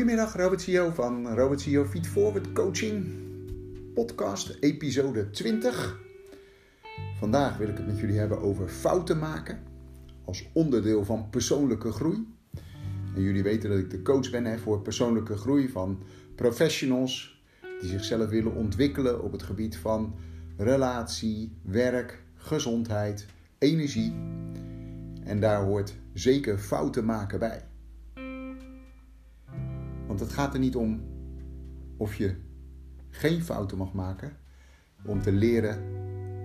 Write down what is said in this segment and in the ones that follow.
Goedemiddag, Robert CEO van Robert CEO Feed Forward Coaching Podcast, episode 20. Vandaag wil ik het met jullie hebben over fouten maken als onderdeel van persoonlijke groei. En jullie weten dat ik de coach ben hè, voor persoonlijke groei van professionals die zichzelf willen ontwikkelen op het gebied van relatie, werk, gezondheid, energie. En daar hoort zeker fouten maken bij. Want het gaat er niet om of je geen fouten mag maken. Om te leren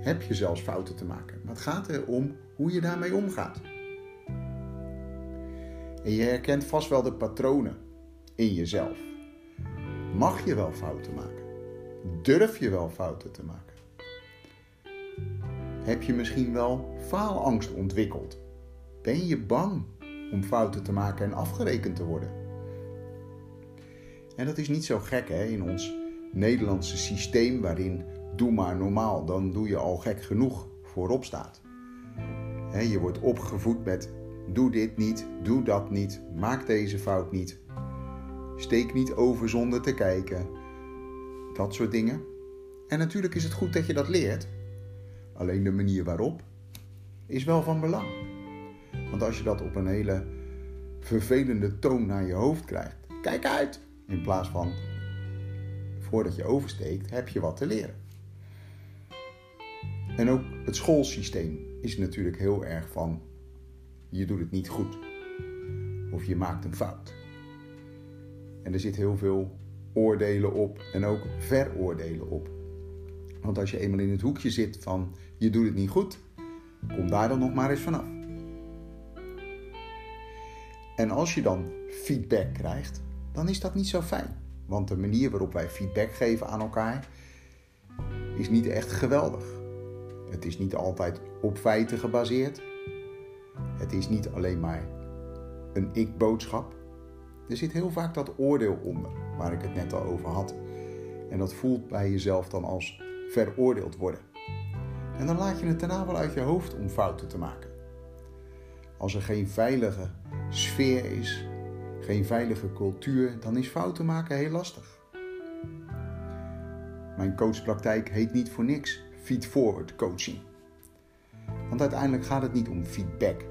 heb je zelfs fouten te maken. Maar het gaat erom hoe je daarmee omgaat. En je herkent vast wel de patronen in jezelf. Mag je wel fouten maken? Durf je wel fouten te maken? Heb je misschien wel faalangst ontwikkeld? Ben je bang om fouten te maken en afgerekend te worden? En dat is niet zo gek hè, in ons Nederlandse systeem waarin doe maar normaal, dan doe je al gek genoeg voorop staat. je wordt opgevoed met doe dit niet, doe dat niet, maak deze fout niet, steek niet over zonder te kijken, dat soort dingen. En natuurlijk is het goed dat je dat leert, alleen de manier waarop is wel van belang. Want als je dat op een hele vervelende toon naar je hoofd krijgt, kijk uit! In plaats van voordat je oversteekt, heb je wat te leren. En ook het schoolsysteem is natuurlijk heel erg van je doet het niet goed of je maakt een fout. En er zit heel veel oordelen op en ook veroordelen op. Want als je eenmaal in het hoekje zit van je doet het niet goed, kom daar dan nog maar eens vanaf. En als je dan feedback krijgt, dan is dat niet zo fijn. Want de manier waarop wij feedback geven aan elkaar is niet echt geweldig. Het is niet altijd op feiten gebaseerd. Het is niet alleen maar een ik-boodschap. Er zit heel vaak dat oordeel onder, waar ik het net al over had. En dat voelt bij jezelf dan als veroordeeld worden. En dan laat je het daarna uit je hoofd om fouten te maken. Als er geen veilige sfeer is, geen veilige cultuur, dan is fouten maken heel lastig. Mijn coachpraktijk heet niet voor niks feed-forward coaching. Want uiteindelijk gaat het niet om feedback.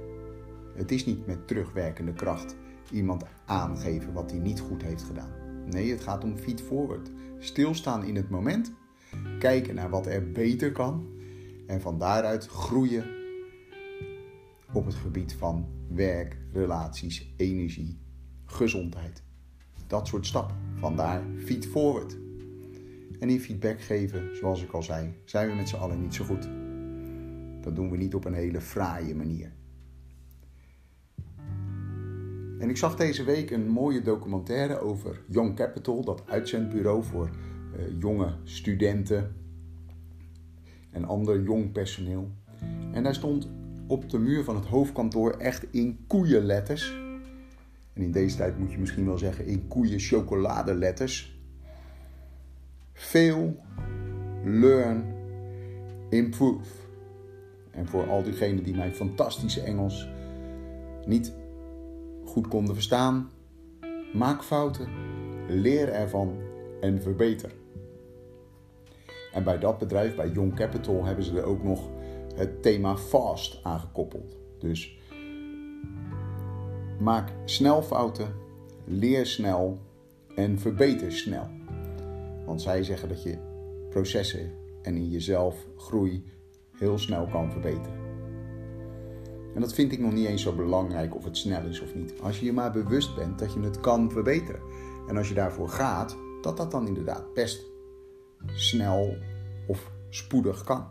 Het is niet met terugwerkende kracht iemand aangeven wat hij niet goed heeft gedaan. Nee, het gaat om feed-forward. Stilstaan in het moment, kijken naar wat er beter kan en van daaruit groeien op het gebied van werk, relaties, energie, gezondheid. Dat soort stappen. Vandaar feed forward. En in feedback geven, zoals ik al zei, zijn we met z'n allen niet zo goed. Dat doen we niet op een hele fraaie manier. En ik zag deze week een mooie documentaire over Young Capital, dat uitzendbureau voor uh, jonge studenten en ander jong personeel. En daar stond op de muur van het hoofdkantoor echt in koeienletters. En in deze tijd moet je misschien wel zeggen in koeien chocoladeletters. Fail, learn, improve. En voor al diegenen die mijn fantastische Engels niet goed konden verstaan, maak fouten, leer ervan en verbeter. En bij dat bedrijf, bij Young Capital, hebben ze er ook nog het thema fast aangekoppeld. Dus maak snel fouten, leer snel en verbeter snel. Want zij zeggen dat je processen en in jezelf groei heel snel kan verbeteren. En dat vind ik nog niet eens zo belangrijk of het snel is of niet. Als je je maar bewust bent dat je het kan verbeteren. En als je daarvoor gaat, dat dat dan inderdaad best snel of spoedig kan.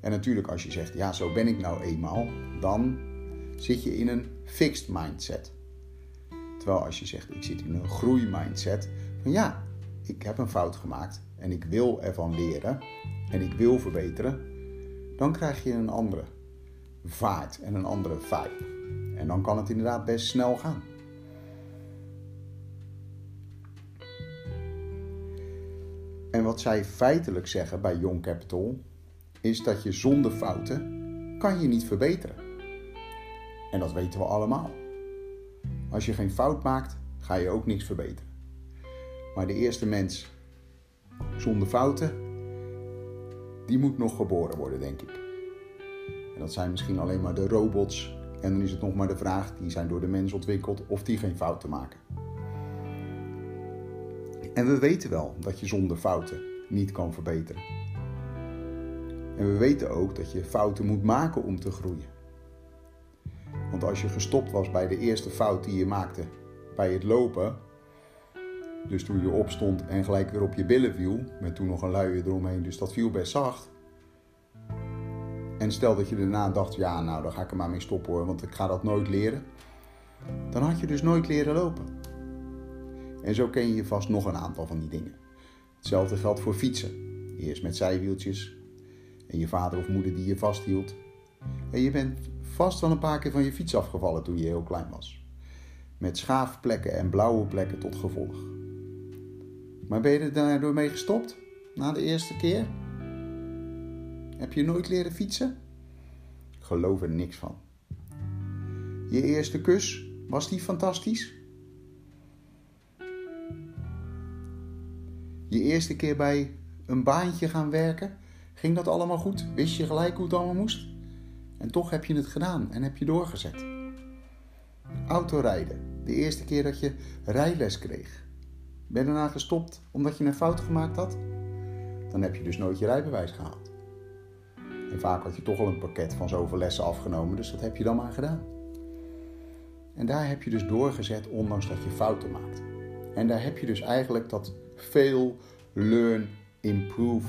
En natuurlijk als je zegt, ja zo ben ik nou eenmaal, dan zit je in een fixed mindset. Terwijl als je zegt, ik zit in een groeimindset, van ja, ik heb een fout gemaakt en ik wil ervan leren en ik wil verbeteren, dan krijg je een andere vaart en een andere vibe. En dan kan het inderdaad best snel gaan. En wat zij feitelijk zeggen bij Young Capital is dat je zonder fouten kan je niet verbeteren. En dat weten we allemaal. Als je geen fout maakt, ga je ook niks verbeteren. Maar de eerste mens zonder fouten, die moet nog geboren worden, denk ik. En dat zijn misschien alleen maar de robots. En dan is het nog maar de vraag, die zijn door de mens ontwikkeld, of die geen fouten maken. En we weten wel dat je zonder fouten niet kan verbeteren. En we weten ook dat je fouten moet maken om te groeien. Want als je gestopt was bij de eerste fout die je maakte bij het lopen, dus toen je opstond en gelijk weer op je billen viel, met toen nog een luier eromheen, dus dat viel best zacht. En stel dat je daarna dacht, ja nou dan ga ik er maar mee stoppen hoor, want ik ga dat nooit leren. Dan had je dus nooit leren lopen. En zo ken je vast nog een aantal van die dingen. Hetzelfde geldt voor fietsen. Eerst met zijwieltjes en je vader of moeder die je vasthield. En je bent vast wel een paar keer van je fiets afgevallen toen je heel klein was. Met schaafplekken en blauwe plekken tot gevolg. Maar ben je er daardoor mee gestopt? Na de eerste keer? Heb je nooit leren fietsen? Ik geloof er niks van. Je eerste kus, was die fantastisch? Je eerste keer bij een baantje gaan werken, ging dat allemaal goed? Wist je gelijk hoe het allemaal moest? En toch heb je het gedaan en heb je doorgezet. Autorijden, de eerste keer dat je rijles kreeg. Ben je daarna gestopt omdat je een fout gemaakt had? Dan heb je dus nooit je rijbewijs gehaald. En vaak had je toch al een pakket van zoveel lessen afgenomen, dus dat heb je dan maar gedaan. En daar heb je dus doorgezet, ondanks dat je fouten maakt. En daar heb je dus eigenlijk dat veel learn, improve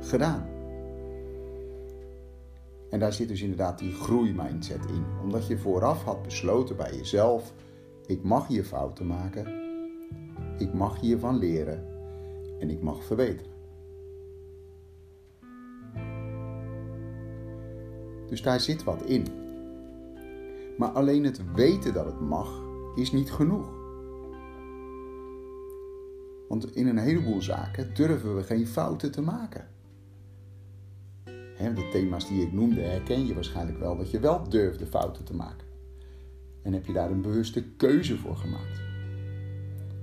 gedaan. En daar zit dus inderdaad die groeimindset in. Omdat je vooraf had besloten bij jezelf: ik mag hier fouten maken, ik mag hiervan leren en ik mag verbeteren. Dus daar zit wat in. Maar alleen het weten dat het mag is niet genoeg. Want in een heleboel zaken durven we geen fouten te maken. De thema's die ik noemde herken je waarschijnlijk wel dat je wel durfde fouten te maken. En heb je daar een bewuste keuze voor gemaakt.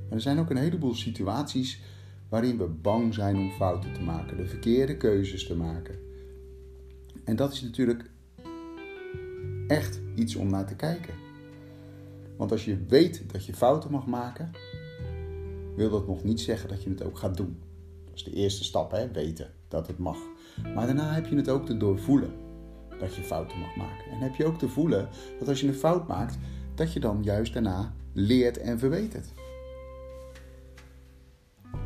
Maar er zijn ook een heleboel situaties waarin we bang zijn om fouten te maken, de verkeerde keuzes te maken. En dat is natuurlijk echt iets om naar te kijken. Want als je weet dat je fouten mag maken, wil dat nog niet zeggen dat je het ook gaat doen. Dat is de eerste stap, hè? weten dat het mag. Maar daarna heb je het ook te doorvoelen dat je fouten mag maken. En heb je ook te voelen dat als je een fout maakt, dat je dan juist daarna leert en verbetert.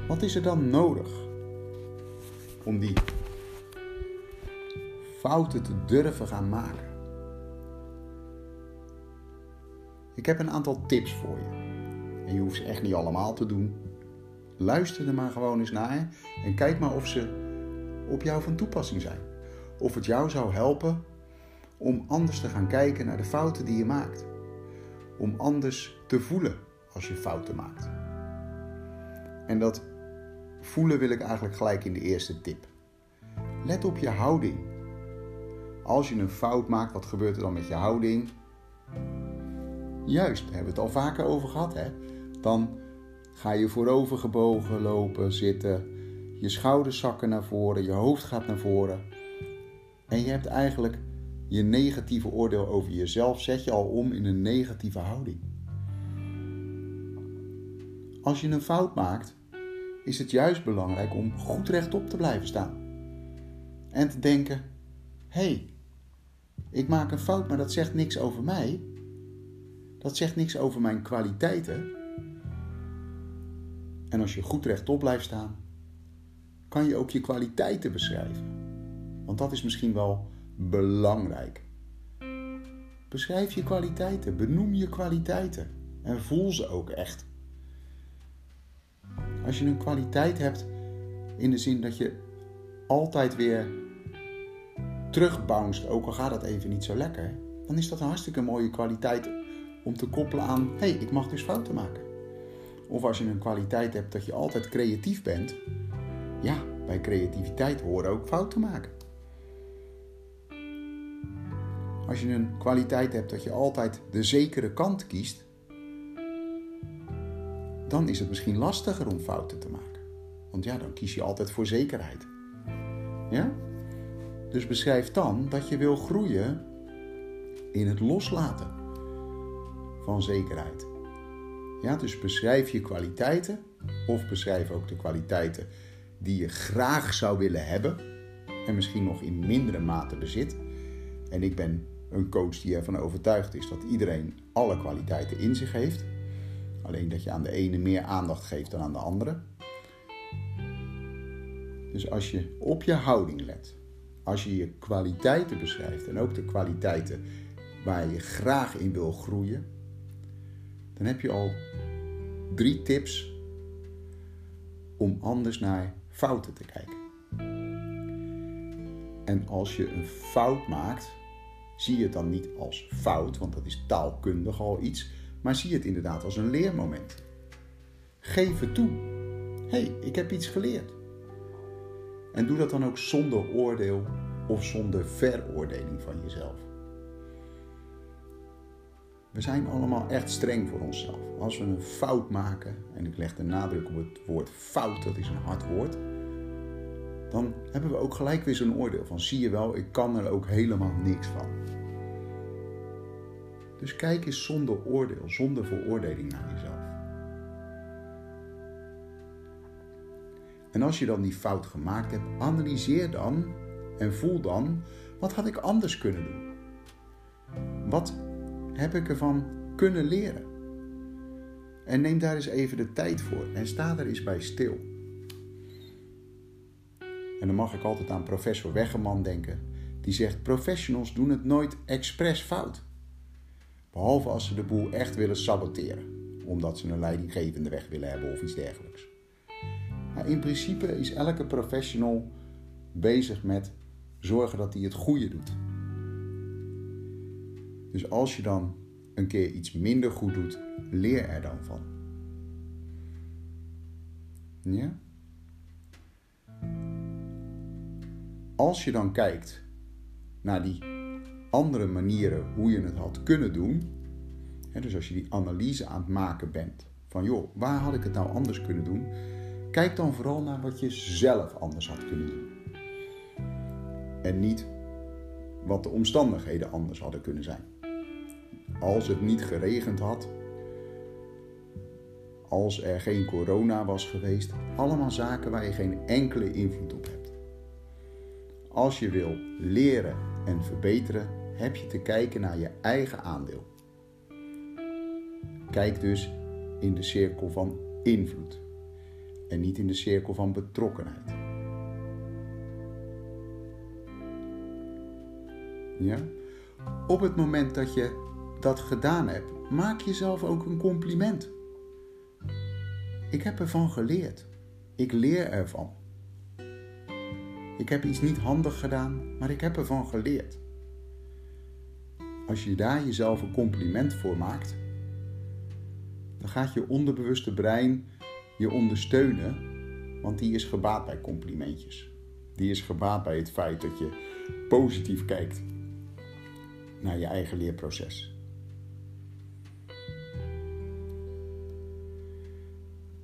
Wat is er dan nodig om die fouten te durven gaan maken? Ik heb een aantal tips voor je. En je hoeft ze echt niet allemaal te doen. Luister er maar gewoon eens naar en kijk maar of ze op jou van toepassing zijn. Of het jou zou helpen om anders te gaan kijken naar de fouten die je maakt. Om anders te voelen als je fouten maakt. En dat voelen wil ik eigenlijk gelijk in de eerste tip. Let op je houding. Als je een fout maakt, wat gebeurt er dan met je houding? Juist, daar hebben we het al vaker over gehad. Hè? Dan ga je voorover gebogen lopen, zitten. Je schouders zakken naar voren, je hoofd gaat naar voren. En je hebt eigenlijk je negatieve oordeel over jezelf, zet je al om in een negatieve houding. Als je een fout maakt, is het juist belangrijk om goed rechtop te blijven staan. En te denken: hé, hey, ik maak een fout, maar dat zegt niks over mij. Dat zegt niks over mijn kwaliteiten. En als je goed rechtop blijft staan, kan je ook je kwaliteiten beschrijven. Want dat is misschien wel belangrijk. Beschrijf je kwaliteiten, benoem je kwaliteiten en voel ze ook echt. Als je een kwaliteit hebt in de zin dat je altijd weer terugbounced, ook al gaat het even niet zo lekker, dan is dat een hartstikke mooie kwaliteit om te koppelen aan: hé, hey, ik mag dus fouten maken. Of als je een kwaliteit hebt dat je altijd creatief bent, ja, bij creativiteit horen ook fouten maken. Als je een kwaliteit hebt dat je altijd de zekere kant kiest, dan is het misschien lastiger om fouten te maken. Want ja, dan kies je altijd voor zekerheid. Ja? Dus beschrijf dan dat je wil groeien in het loslaten van zekerheid. Ja, dus beschrijf je kwaliteiten of beschrijf ook de kwaliteiten die je graag zou willen hebben en misschien nog in mindere mate bezit. En ik ben een coach die ervan overtuigd is dat iedereen alle kwaliteiten in zich heeft. Alleen dat je aan de ene meer aandacht geeft dan aan de andere. Dus als je op je houding let, als je je kwaliteiten beschrijft en ook de kwaliteiten waar je graag in wil groeien, dan heb je al drie tips om anders naar fouten te kijken. En als je een fout maakt, zie je het dan niet als fout, want dat is taalkundig al iets, maar zie het inderdaad als een leermoment. Geef het toe. Hé, hey, ik heb iets geleerd. En doe dat dan ook zonder oordeel of zonder veroordeling van jezelf. We zijn allemaal echt streng voor onszelf. Als we een fout maken, en ik leg de nadruk op het woord fout, dat is een hard woord, dan hebben we ook gelijk weer zo'n oordeel van zie je wel, ik kan er ook helemaal niks van. Dus kijk eens zonder oordeel, zonder veroordeling naar jezelf. En als je dan die fout gemaakt hebt, analyseer dan en voel dan, wat had ik anders kunnen doen? Wat heb ik ervan kunnen leren? En neem daar eens even de tijd voor en sta er eens bij stil. En dan mag ik altijd aan professor Weggeman denken, die zegt: Professionals doen het nooit expres fout. Behalve als ze de boel echt willen saboteren, omdat ze een leidinggevende weg willen hebben of iets dergelijks. Maar in principe is elke professional bezig met zorgen dat hij het goede doet. Dus als je dan een keer iets minder goed doet, leer er dan van. Ja? Als je dan kijkt naar die andere manieren hoe je het had kunnen doen, hè, dus als je die analyse aan het maken bent van joh, waar had ik het nou anders kunnen doen? Kijk dan vooral naar wat je zelf anders had kunnen doen. En niet wat de omstandigheden anders hadden kunnen zijn. Als het niet geregend had, als er geen corona was geweest, allemaal zaken waar je geen enkele invloed op hebt. Als je wil leren en verbeteren, heb je te kijken naar je eigen aandeel. Kijk dus in de cirkel van invloed en niet in de cirkel van betrokkenheid. Ja? Op het moment dat je dat gedaan hebt, maak jezelf ook een compliment. Ik heb ervan geleerd. Ik leer ervan. Ik heb iets niet handig gedaan, maar ik heb ervan geleerd. Als je daar jezelf een compliment voor maakt, dan gaat je onderbewuste brein je ondersteunen, want die is gebaat bij complimentjes. Die is gebaat bij het feit dat je positief kijkt naar je eigen leerproces.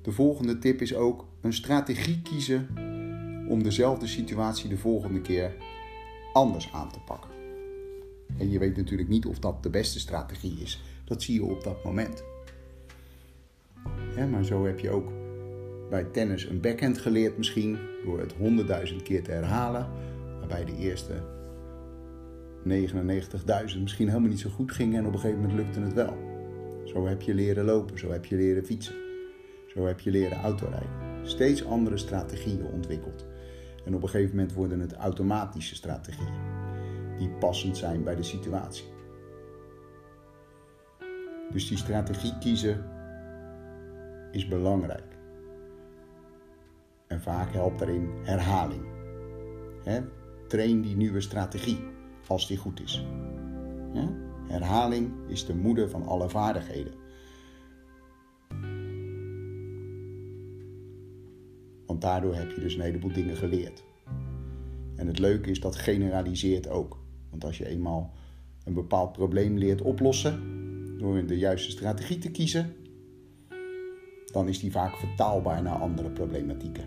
De volgende tip is ook een strategie kiezen om dezelfde situatie de volgende keer anders aan te pakken. En je weet natuurlijk niet of dat de beste strategie is. Dat zie je op dat moment. Ja, maar zo heb je ook bij tennis een backhand geleerd misschien door het honderdduizend keer te herhalen. Waarbij de eerste 99.000 misschien helemaal niet zo goed gingen en op een gegeven moment lukte het wel. Zo heb je leren lopen, zo heb je leren fietsen, zo heb je leren autorijden. Steeds andere strategieën ontwikkeld. En op een gegeven moment worden het automatische strategieën die passend zijn bij de situatie. Dus die strategie kiezen is belangrijk. En vaak helpt daarin herhaling. Train die nieuwe strategie als die goed is. Herhaling is de moeder van alle vaardigheden. Want daardoor heb je dus een heleboel dingen geleerd. En het leuke is dat generaliseert ook. Want als je eenmaal een bepaald probleem leert oplossen door de juiste strategie te kiezen, dan is die vaak vertaalbaar naar andere problematieken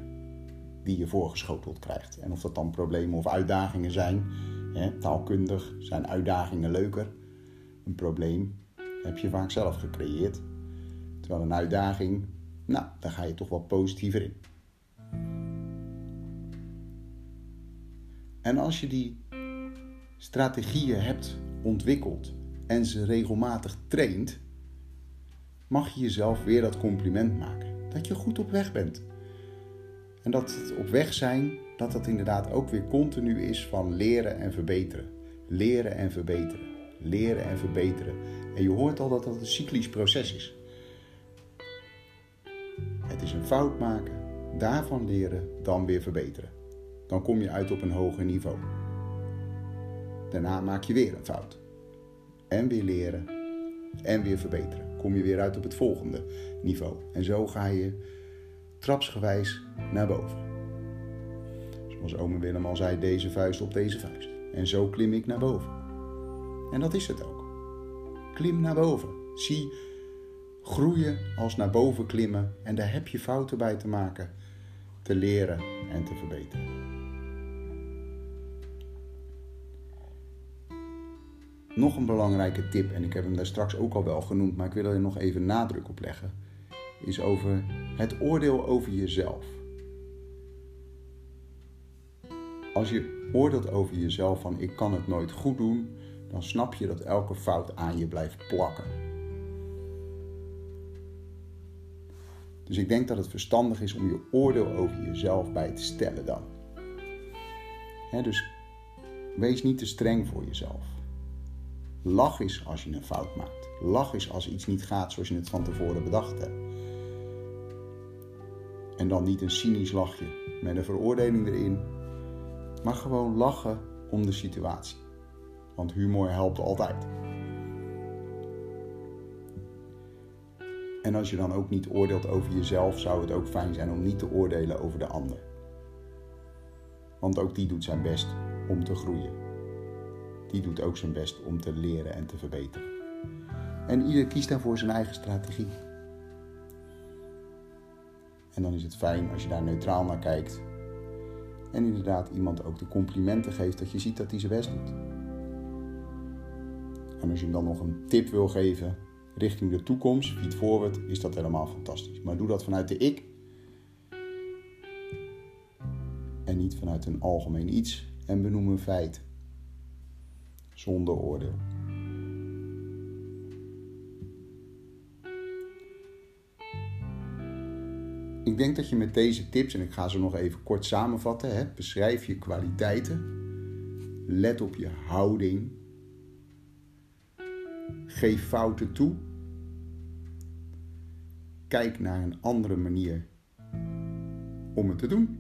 die je voorgeschoteld krijgt. En of dat dan problemen of uitdagingen zijn, hè, taalkundig zijn uitdagingen leuker. Een probleem heb je vaak zelf gecreëerd. Terwijl een uitdaging, nou, daar ga je toch wat positiever in. En als je die strategieën hebt ontwikkeld en ze regelmatig traint, mag je jezelf weer dat compliment maken. Dat je goed op weg bent. En dat het op weg zijn, dat dat inderdaad ook weer continu is van leren en verbeteren. Leren en verbeteren. Leren en verbeteren. En je hoort al dat dat een cyclisch proces is. Het is een fout maken, daarvan leren, dan weer verbeteren. Dan kom je uit op een hoger niveau. Daarna maak je weer een fout. En weer leren en weer verbeteren. Kom je weer uit op het volgende niveau. En zo ga je trapsgewijs naar boven. Zoals ome Willem al zei, deze vuist op deze vuist. En zo klim ik naar boven. En dat is het ook. Klim naar boven. Zie groeien als naar boven klimmen. En daar heb je fouten bij te maken, te leren en te verbeteren. Nog een belangrijke tip, en ik heb hem daar straks ook al wel genoemd, maar ik wil er nog even nadruk op leggen, is over het oordeel over jezelf. Als je oordeelt over jezelf van ik kan het nooit goed doen, dan snap je dat elke fout aan je blijft plakken. Dus ik denk dat het verstandig is om je oordeel over jezelf bij te stellen dan. dus wees niet te streng voor jezelf. Lach eens als je een fout maakt. Lach eens als iets niet gaat zoals je het van tevoren bedacht hebt. En dan niet een cynisch lachje met een veroordeling erin, maar gewoon lachen om de situatie. Want humor helpt altijd. En als je dan ook niet oordeelt over jezelf, zou het ook fijn zijn om niet te oordelen over de ander. Want ook die doet zijn best om te groeien die doet ook zijn best om te leren en te verbeteren. En ieder kiest daarvoor zijn eigen strategie. En dan is het fijn als je daar neutraal naar kijkt. En inderdaad iemand ook de complimenten geeft dat je ziet dat hij zijn best doet. En als je hem dan nog een tip wil geven richting de toekomst, feed forward, is dat helemaal fantastisch. Maar doe dat vanuit de ik. En niet vanuit een algemeen iets en benoem een feit zonder oordeel. Ik denk dat je met deze tips, en ik ga ze nog even kort samenvatten, hè, beschrijf je kwaliteiten, let op je houding, geef fouten toe, kijk naar een andere manier om het te doen.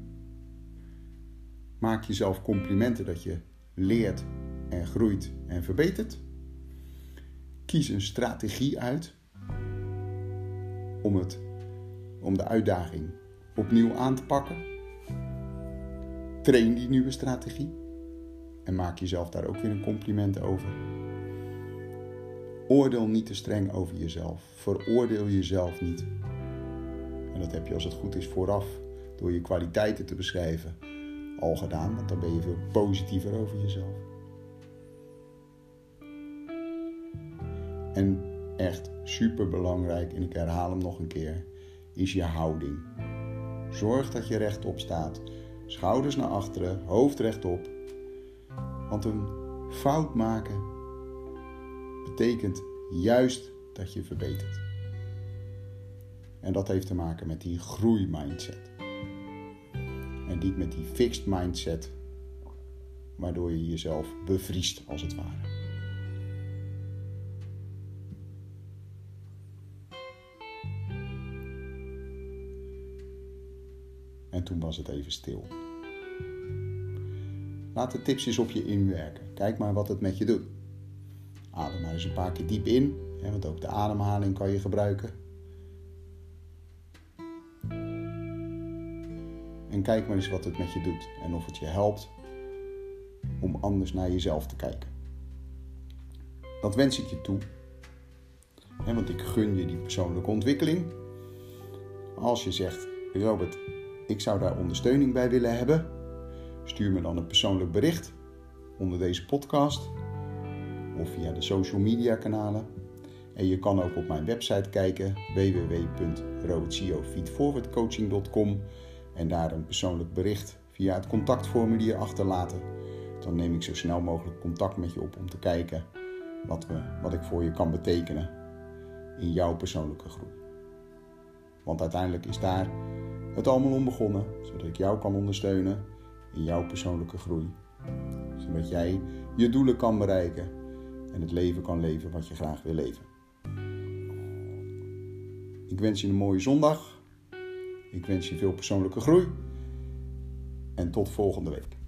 Maak jezelf complimenten dat je leert groeit en verbetert. Kies een strategie uit om, het, om de uitdaging opnieuw aan te pakken. Train die nieuwe strategie en maak jezelf daar ook weer een compliment over. Oordeel niet te streng over jezelf. Veroordeel jezelf niet. En dat heb je als het goed is vooraf door je kwaliteiten te beschrijven al gedaan, want dan ben je veel positiever over jezelf. En echt super belangrijk, en ik herhaal hem nog een keer, is je houding. Zorg dat je rechtop staat. Schouders naar achteren, hoofd rechtop. Want een fout maken betekent juist dat je verbetert. En dat heeft te maken met die groeimindset. En niet met die fixed mindset, waardoor je jezelf bevriest als het ware. En toen was het even stil. Laat de tips eens op je inwerken. Kijk maar wat het met je doet. Adem maar eens een paar keer diep in, want ook de ademhaling kan je gebruiken. En kijk maar eens wat het met je doet en of het je helpt om anders naar jezelf te kijken. Dat wens ik je toe. Want ik gun je die persoonlijke ontwikkeling. als je zegt, Robert, ik zou daar ondersteuning bij willen hebben, stuur me dan een persoonlijk bericht onder deze podcast of via de social media kanalen. En je kan ook op mijn website kijken www.robertsiofeedforwardcoaching.com en daar een persoonlijk bericht via het contactformulier achterlaten. Dan neem ik zo snel mogelijk contact met je op om te kijken wat, we, wat ik voor je kan betekenen in jouw persoonlijke groei. Want uiteindelijk is daar het allemaal om begonnen, zodat ik jou kan ondersteunen in jouw persoonlijke groei. Zodat jij je doelen kan bereiken en het leven kan leven wat je graag wil leven. Ik wens je een mooie zondag. Ik wens je veel persoonlijke groei. En tot volgende week.